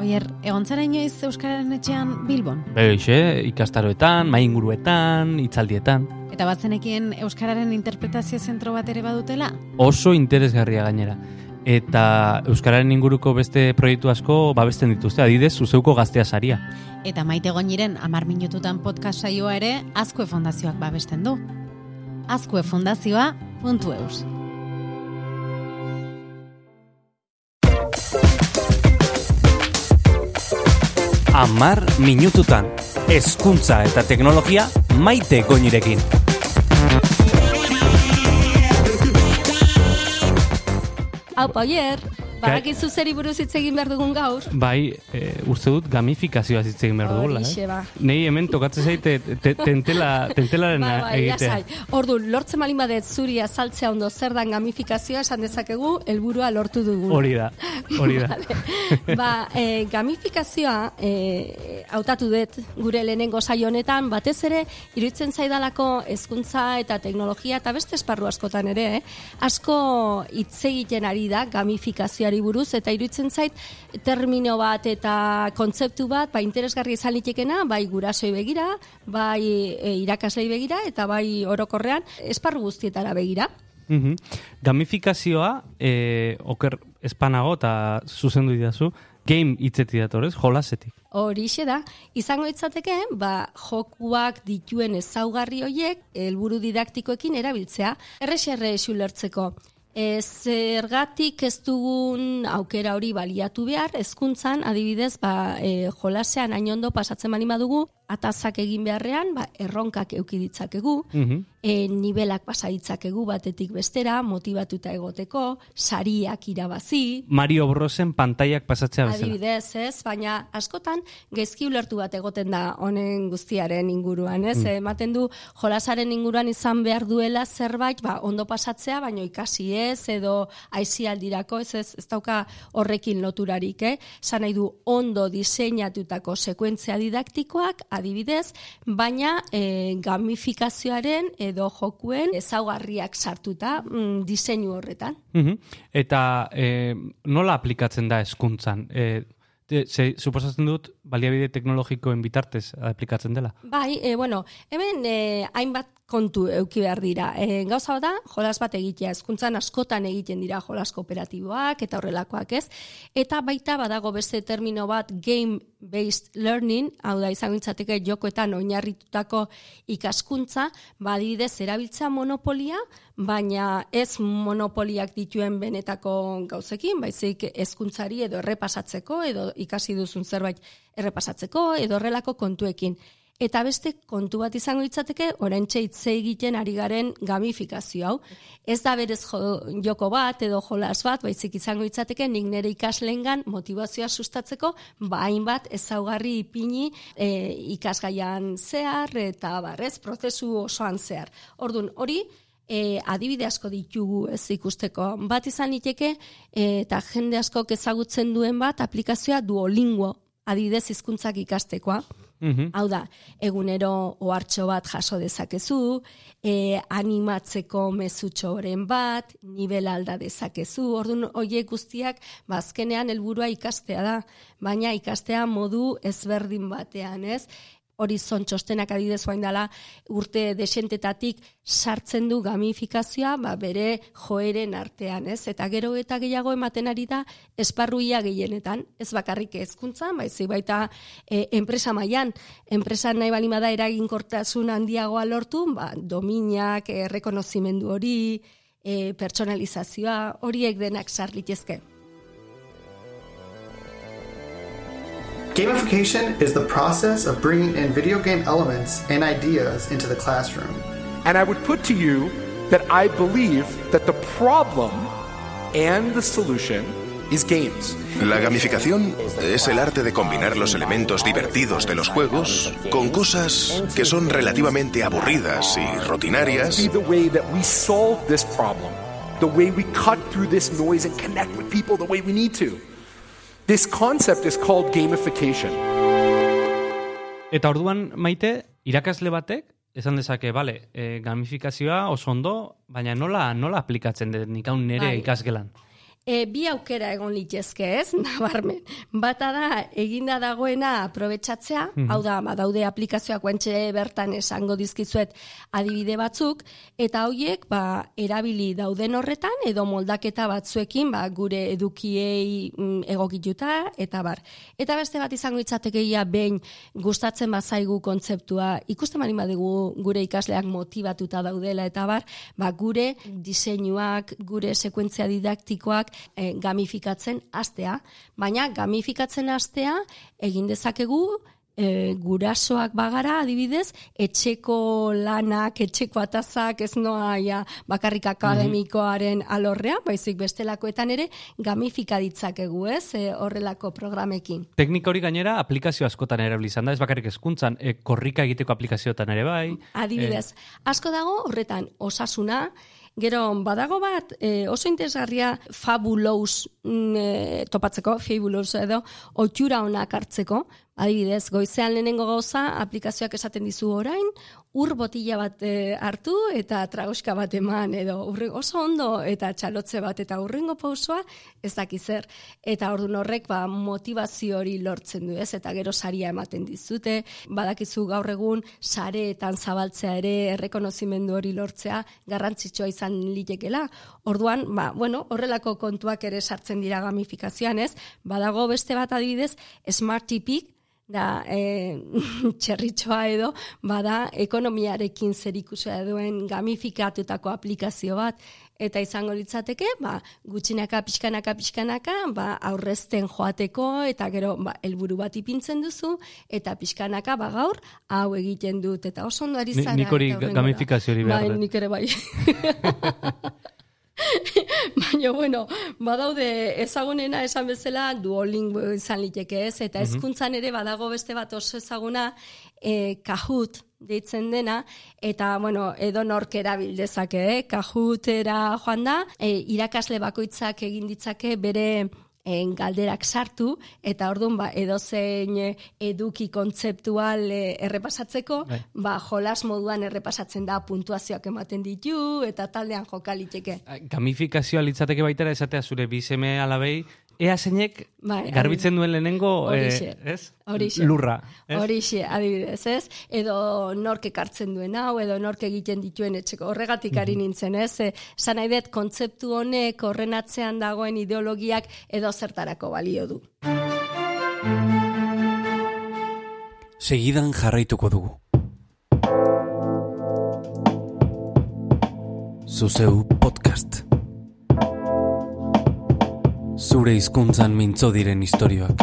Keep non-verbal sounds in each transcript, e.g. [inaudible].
Oier, egon zara inoiz Euskararen etxean Bilbon? Beixe, ikastaroetan, mainguruetan, itzaldietan. Eta batzenekien Euskararen interpretazio zentro bat ere badutela? Oso interesgarria gainera. Eta Euskararen inguruko beste proiektu asko babesten dituzte, adidez, zuzeuko gaztea saria. Eta maite goiniren amar minututan podcast saioa ere Azkue Fondazioak babesten du. azkuefondazioa.eus Amar minututan, hezkuntza eta teknologia maite goinirekin. Hau, Oier, badakizu zeri buruz hitz egin behar dugun gaur? Bai, e, uste dut gamifikazioa hitz egin behar dugula. Horixe, Eh? ba. Nei hemen tokatzen zaite te, tentela, tentelaren [laughs] Ba, egitea. lasai. Ordu, lortzen malin badet zuri azaltzea ondo zer dan gamifikazioa esan dezakegu helburua lortu dugu. Hori da, hori da. [laughs] ba, e, gamifikazioa e, hautatu dut gure lehenengo saio honetan, batez ere iruditzen zaidalako hezkuntza eta teknologia eta beste esparru askotan ere, eh? asko hitz egiten ari da gamifikazioari buruz eta iruditzen zait termino bat eta kontzeptu bat ba interesgarri izan litekena bai gurasoi begira, bai e, irakaslei begira eta bai orokorrean esparru guztietara begira. Mhm. Gamifikazioa, e, oker espanago eta zuzendu didazu, game hitzetik datorez, jolasetik. Horixe da, izango itzateke, ba, jokuak dituen ezaugarri hoiek helburu didaktikoekin erabiltzea, erreserre ulertzeko. E, zergatik ez dugun aukera hori baliatu behar, hezkuntzan adibidez, ba, e, jolasean hain ondo pasatzen bani badugu, atazak egin beharrean, ba, erronkak euki ditzakegu, Mhm. e, nivelak pasa ditzakegu batetik bestera, motivatuta egoteko, sariak irabazi, Mario Brosen pantaiak pasatzea bezala. Adibidez, ez, baina askotan gaizki ulertu bat egoten da honen guztiaren inguruan, ez? Ematen du jolasaren inguruan izan behar duela zerbait, ba, ondo pasatzea, baino ikasi ez, edo aizialdirako, ez, ez, ez dauka horrekin loturarik, eh? Zan nahi du ondo diseinatutako sekuentzia didaktikoak, adibidez, baina e, gamifikazioaren edo jokuen ezaugarriak sartuta mm, diseinu horretan. Mhm. Eta e, nola aplikatzen da hezkuntzan? E, ze, suposatzen dut, baliabide teknologikoen bitartez aplikatzen dela. Bai, e, bueno, hemen e, hainbat kontu euki behar dira. E, gauza da, jolas bat egitea, hezkuntzan askotan egiten dira jolas kooperatiboak eta horrelakoak ez. Eta baita badago beste termino bat game-based learning, hau da izango litzateke jokoetan oinarritutako ikaskuntza, badidez erabiltza monopolia, baina ez monopoliak dituen benetako gauzekin, baizik hezkuntzari edo errepasatzeko, edo ikasi duzun zerbait errepasatzeko, edo horrelako kontuekin. Eta beste kontu bat izango litzateke oraintxe hitz egiten ari garen gamifikazio hau. Ez da berez jo, joko bat edo jolas bat, baizik izango litzateke nik nire ikasleengan motivazioa sustatzeko ba hainbat ezaugarri ipini e, ikasgaian zehar eta barrez prozesu osoan zehar. Ordun hori e, adibide asko ditugu ez ikusteko. Bat izan liteke e, eta jende askok ezagutzen duen bat aplikazioa Duolingo adidez hizkuntzak ikastekoa. Mhm. Hau da, egunero ohartxo bat jaso dezakezu, e, animatzeko mezutxoren bat, nivel alda dezakezu, orduan hoiek guztiak bazkenean helburua ikastea da, baina ikastea modu ezberdin batean, ez? Horizon txostenak adidez bain dela urte desentetatik sartzen du gamifikazioa ba, bere joeren artean, ez? Eta gero eta gehiago ematen ari da esparruia gehienetan, ez bakarrik hezkuntzan, baizik baita e, enpresa mailan, enpresa nahi balima da eraginkortasun handiagoa lortu, ba, dominak, e, hori, e, pertsonalizazioa, horiek denak sar litezke. Gamification is the process of bringing in video game elements and ideas into the classroom. And I would put to you that I believe that the problem and the solution is games. La gamificación es el arte de combinar los elementos divertidos de los juegos con cosas que son relativamente aburridas y Be rutinarias the way that we solve this problem, the way we cut through this noise and connect with people the way we need to. This concept is called gamification. Eta orduan, maite, irakasle batek, esan dezake, bale, e, gamifikazioa oso ondo, baina nola nola aplikatzen dut nik hau nere Bai. ikasgelan. E, bi aukera egon litezke ez, [laughs] nabarmen. Bata da, eginda dagoena aprobetsatzea, hau da, badaude aplikazioak guantxe bertan esango dizkizuet adibide batzuk, eta hoiek ba, erabili dauden horretan, edo moldaketa batzuekin ba, gure edukiei mm, egokituta, eta bar. Eta beste bat izango itzatekeia behin gustatzen bazaigu kontzeptua, ikusten bali badugu gure ikasleak motibatuta daudela, eta bar, ba, gure diseinuak, gure sekuentzia didaktikoak e, gamifikatzen astea, baina gamifikatzen astea egin dezakegu e, gurasoak bagara adibidez, etxeko lanak, etxeko atazak, ez noa ja, bakarrik akademikoaren alorrea, baizik bestelakoetan ere gamifika ditzakegu, ez, e, horrelako programekin. Teknika hori gainera aplikazio askotan erabili izan da, ez bakarrik hezkuntzan, e, korrika egiteko aplikazioetan ere bai. Adibidez, asko dago horretan osasuna, Gero, badago bat, e, oso interesgarria fabulous mm, e, topatzeko, fabulous edo, otxura honak hartzeko, adibidez, goizean lehenengo gauza, aplikazioak esaten dizu orain, ur botila bat e, hartu eta tragoska bat eman, edo urre, oso ondo eta txalotze bat, eta urrengo pausoa ez daki zer. Eta ordun horrek ba, motivazio hori lortzen du, ez? Eta gero saria ematen dizute, badakizu gaur egun sareetan zabaltzea ere errekonozimendu hori lortzea garrantzitsua izan litekela. Orduan, ba, bueno, horrelako kontuak ere sartzen dira gamifikazioan, ez? Badago beste bat adibidez, Smart Tipik, da e, [laughs] txerritxoa edo, bada ekonomiarekin zer duen gamifikatutako aplikazio bat, eta izango litzateke, ba, gutxinaka, pixkanaka, pixkanaka, ba, aurrezten joateko, eta gero, ba, elburu bat ipintzen duzu, eta pixkanaka, ba, gaur, hau egiten dut, eta oso ondo ari zara. Nik hori gamifikazio hori behar. Bai, nik ere bai. [laughs] [laughs] Baina, bueno, badaude ezagunena esan bezala duolingo izan liteke ez, eta hezkuntzan ere badago beste bat oso ezaguna e, kahut deitzen dena, eta, bueno, edo nork erabil dezake, eh? kahutera joan da, e, irakasle bakoitzak egin ditzake bere en galderak sartu eta ordun ba edozein eh, eduki kontzeptual e, errepasatzeko Bai. ba jolas moduan errepasatzen da puntuazioak ematen ditu eta taldean joka liteke. Gamifikazioa litzateke baitera esatea zure bizeme alabei, ea zeinek Bai, garbitzen duen lehenengo, Horixe. eh, ez? Horixe. Lurra. Ez? Horixe, adibidez, ez? Edo nork ekartzen duen hau, edo nork egiten dituen etxeko. Horregatik ari nintzen, ez? E, Zan nahi dut, kontzeptu honek horren atzean dagoen ideologiak edo zertarako balio du. Segidan jarraituko dugu. Zuzeu podcast. Zure hizkuntzan mintzo diren istorioak.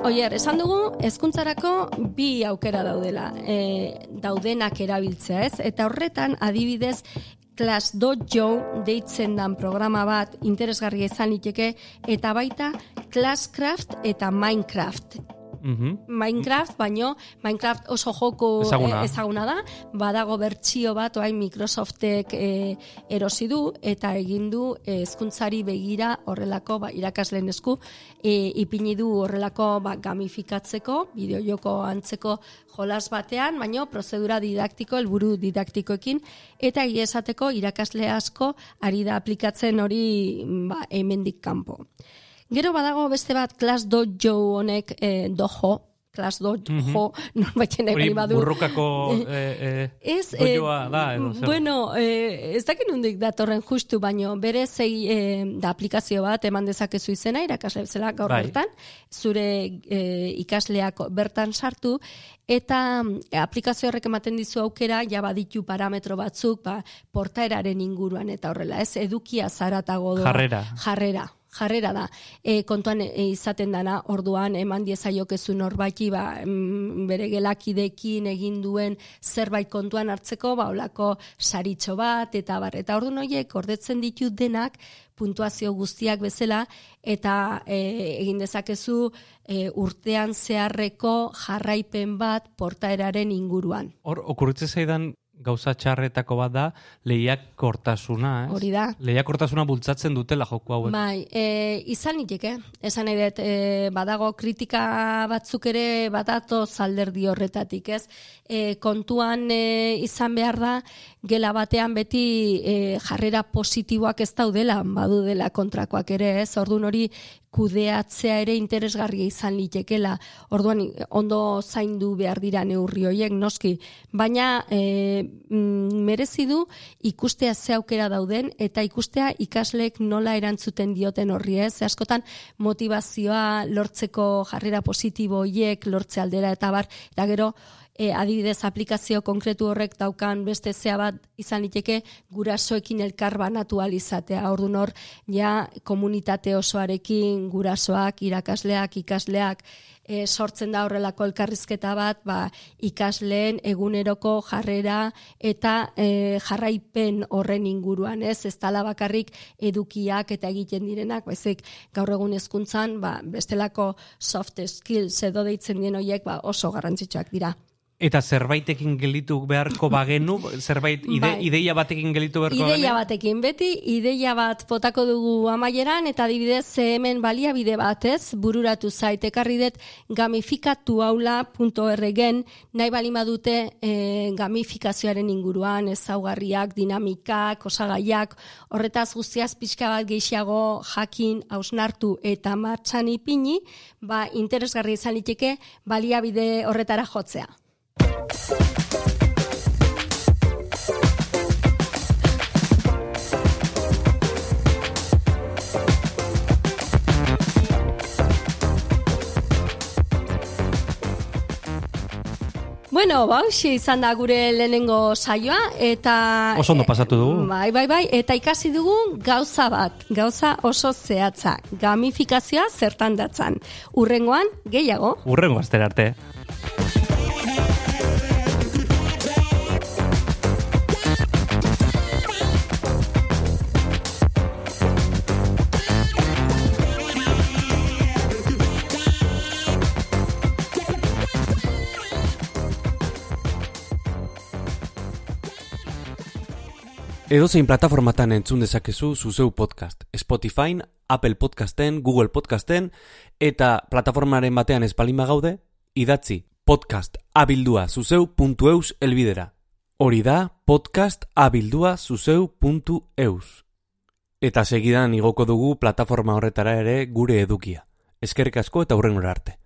Oier, esan dugu, hezkuntzarako bi aukera daudela, e, daudenak erabiltzea, ez? Eta horretan, adibidez, Class Dojo deitzen dan programa bat interesgarria izan liteke, eta baita Classcraft eta Minecraft. Mhm. Minecraft, baino Minecraft oso joko Ezaguna. eh, ezaguna da, badago bertsio bat orain Microsoftek e, erosi du eta egin du eh, hezkuntzari begira horrelako ba, irakasleen esku e, ipini du horrelako ba, gamifikatzeko, bideojoko antzeko jolas batean, baino prozedura didaktiko, helburu didaktikoekin eta egia esateko irakasle asko ari da aplikatzen hori ba, hemendik kanpo. Gero badago beste bat Class Dojo honek eh, dojo, Class Dojo, [laughs] norbaiten Hori egin badu. burrukako [laughs] eh, eh, Ez, eh, da, edo bueno, eh, ez dakit nondik datorren justu, baino bere zei eh, da aplikazio bat eman dezakezu izena, irakasle bezala gaur Bai. bertan, zure eh, ikasleak bertan sartu, eta eh, aplikazio horrek ematen dizu aukera, ja baditu parametro batzuk, ba, portaeraren inguruan eta horrela, ez edukia zaratago doa. Jarrera. Jarrera jarrera da. E, kontuan e, izaten dana, orduan eman diezaiokezu norbaiti ba, bere gelakidekin egin duen zerbait kontuan hartzeko, ba, olako saritxo bat, eta bar. Eta orduan horiek ordetzen ditut denak puntuazio guztiak bezala, eta e, egin dezakezu e, urtean zeharreko jarraipen bat portaeraren inguruan. Hor, okurritzen zaidan gauza txarretako bat da lehiak kortasuna, ez? Hori da. Lehiak kortasuna bultzatzen dutela joku hauek. Bai, e, izan niteke, esan nahi dut, e, badago kritika batzuk ere badato zalderdi horretatik, ez? E, kontuan e, izan behar da, gela batean beti e, jarrera positiboak ez daudela, badu dela kontrakoak ere, ez? Ordun hori kudeatzea ere interesgarria izan litekela. Orduan ondo zaindu behar dira neurri horiek noski, baina e, merezi du ikustea ze aukera dauden eta ikustea ikasleek nola erantzuten dioten horri ez. Askotan motivazioa lortzeko jarrera positibo horiek lortze aldera eta bar, eta gero e, adibidez aplikazio konkretu horrek daukan beste zea bat izan liteke gurasoekin elkar banatu alizatea. Ordu hor, ja komunitate osoarekin gurasoak, irakasleak, ikasleak e, sortzen da horrelako elkarrizketa bat, ba, ikasleen eguneroko jarrera eta e, jarraipen horren inguruan, ez? Ez tala bakarrik edukiak eta egiten direnak, baizik gaur egun hezkuntzan, ba, bestelako soft skills edo deitzen dien horiek ba, oso garrantzitsuak dira. Eta zerbaitekin gelitu beharko [laughs] bagenu, zerbait ide, bai. ideia batekin gelitu beharko bagenu? Ideia batekin, beti ideia bat potako dugu amaieran, eta adibidez hemen baliabide batez, bururatu zait, ekarri dut gamifikatuaula.orgen, nahi balima dute e, gamifikazioaren inguruan, ezaugarriak, dinamikak, osagaiak, horretaz guztiaz pixka bat gehiago jakin, hausnartu eta martxan ipini, ba, interesgarri izan liteke baliabide horretara jotzea. Bueno, ba, izan da gure lehenengo saioa, eta... Oso ondo pasatu dugu. Bai, bai, bai, eta ikasi dugu gauza bat, gauza oso zehatza, gamifikazioa zertan datzan. Urrengoan, gehiago. Urrengo azter arte. Edozein plataformatan entzun dezakezu zuzeu podcast. Spotify, Apple Podcasten, Google Podcasten, eta plataformaren batean espalima gaude, idatzi podcast abildua zuzeu.eus elbidera. Hori da podcast abildua zuzeu.eus. Eta segidan igoko dugu plataforma horretara ere gure edukia. Eskerrik asko eta hurren arte.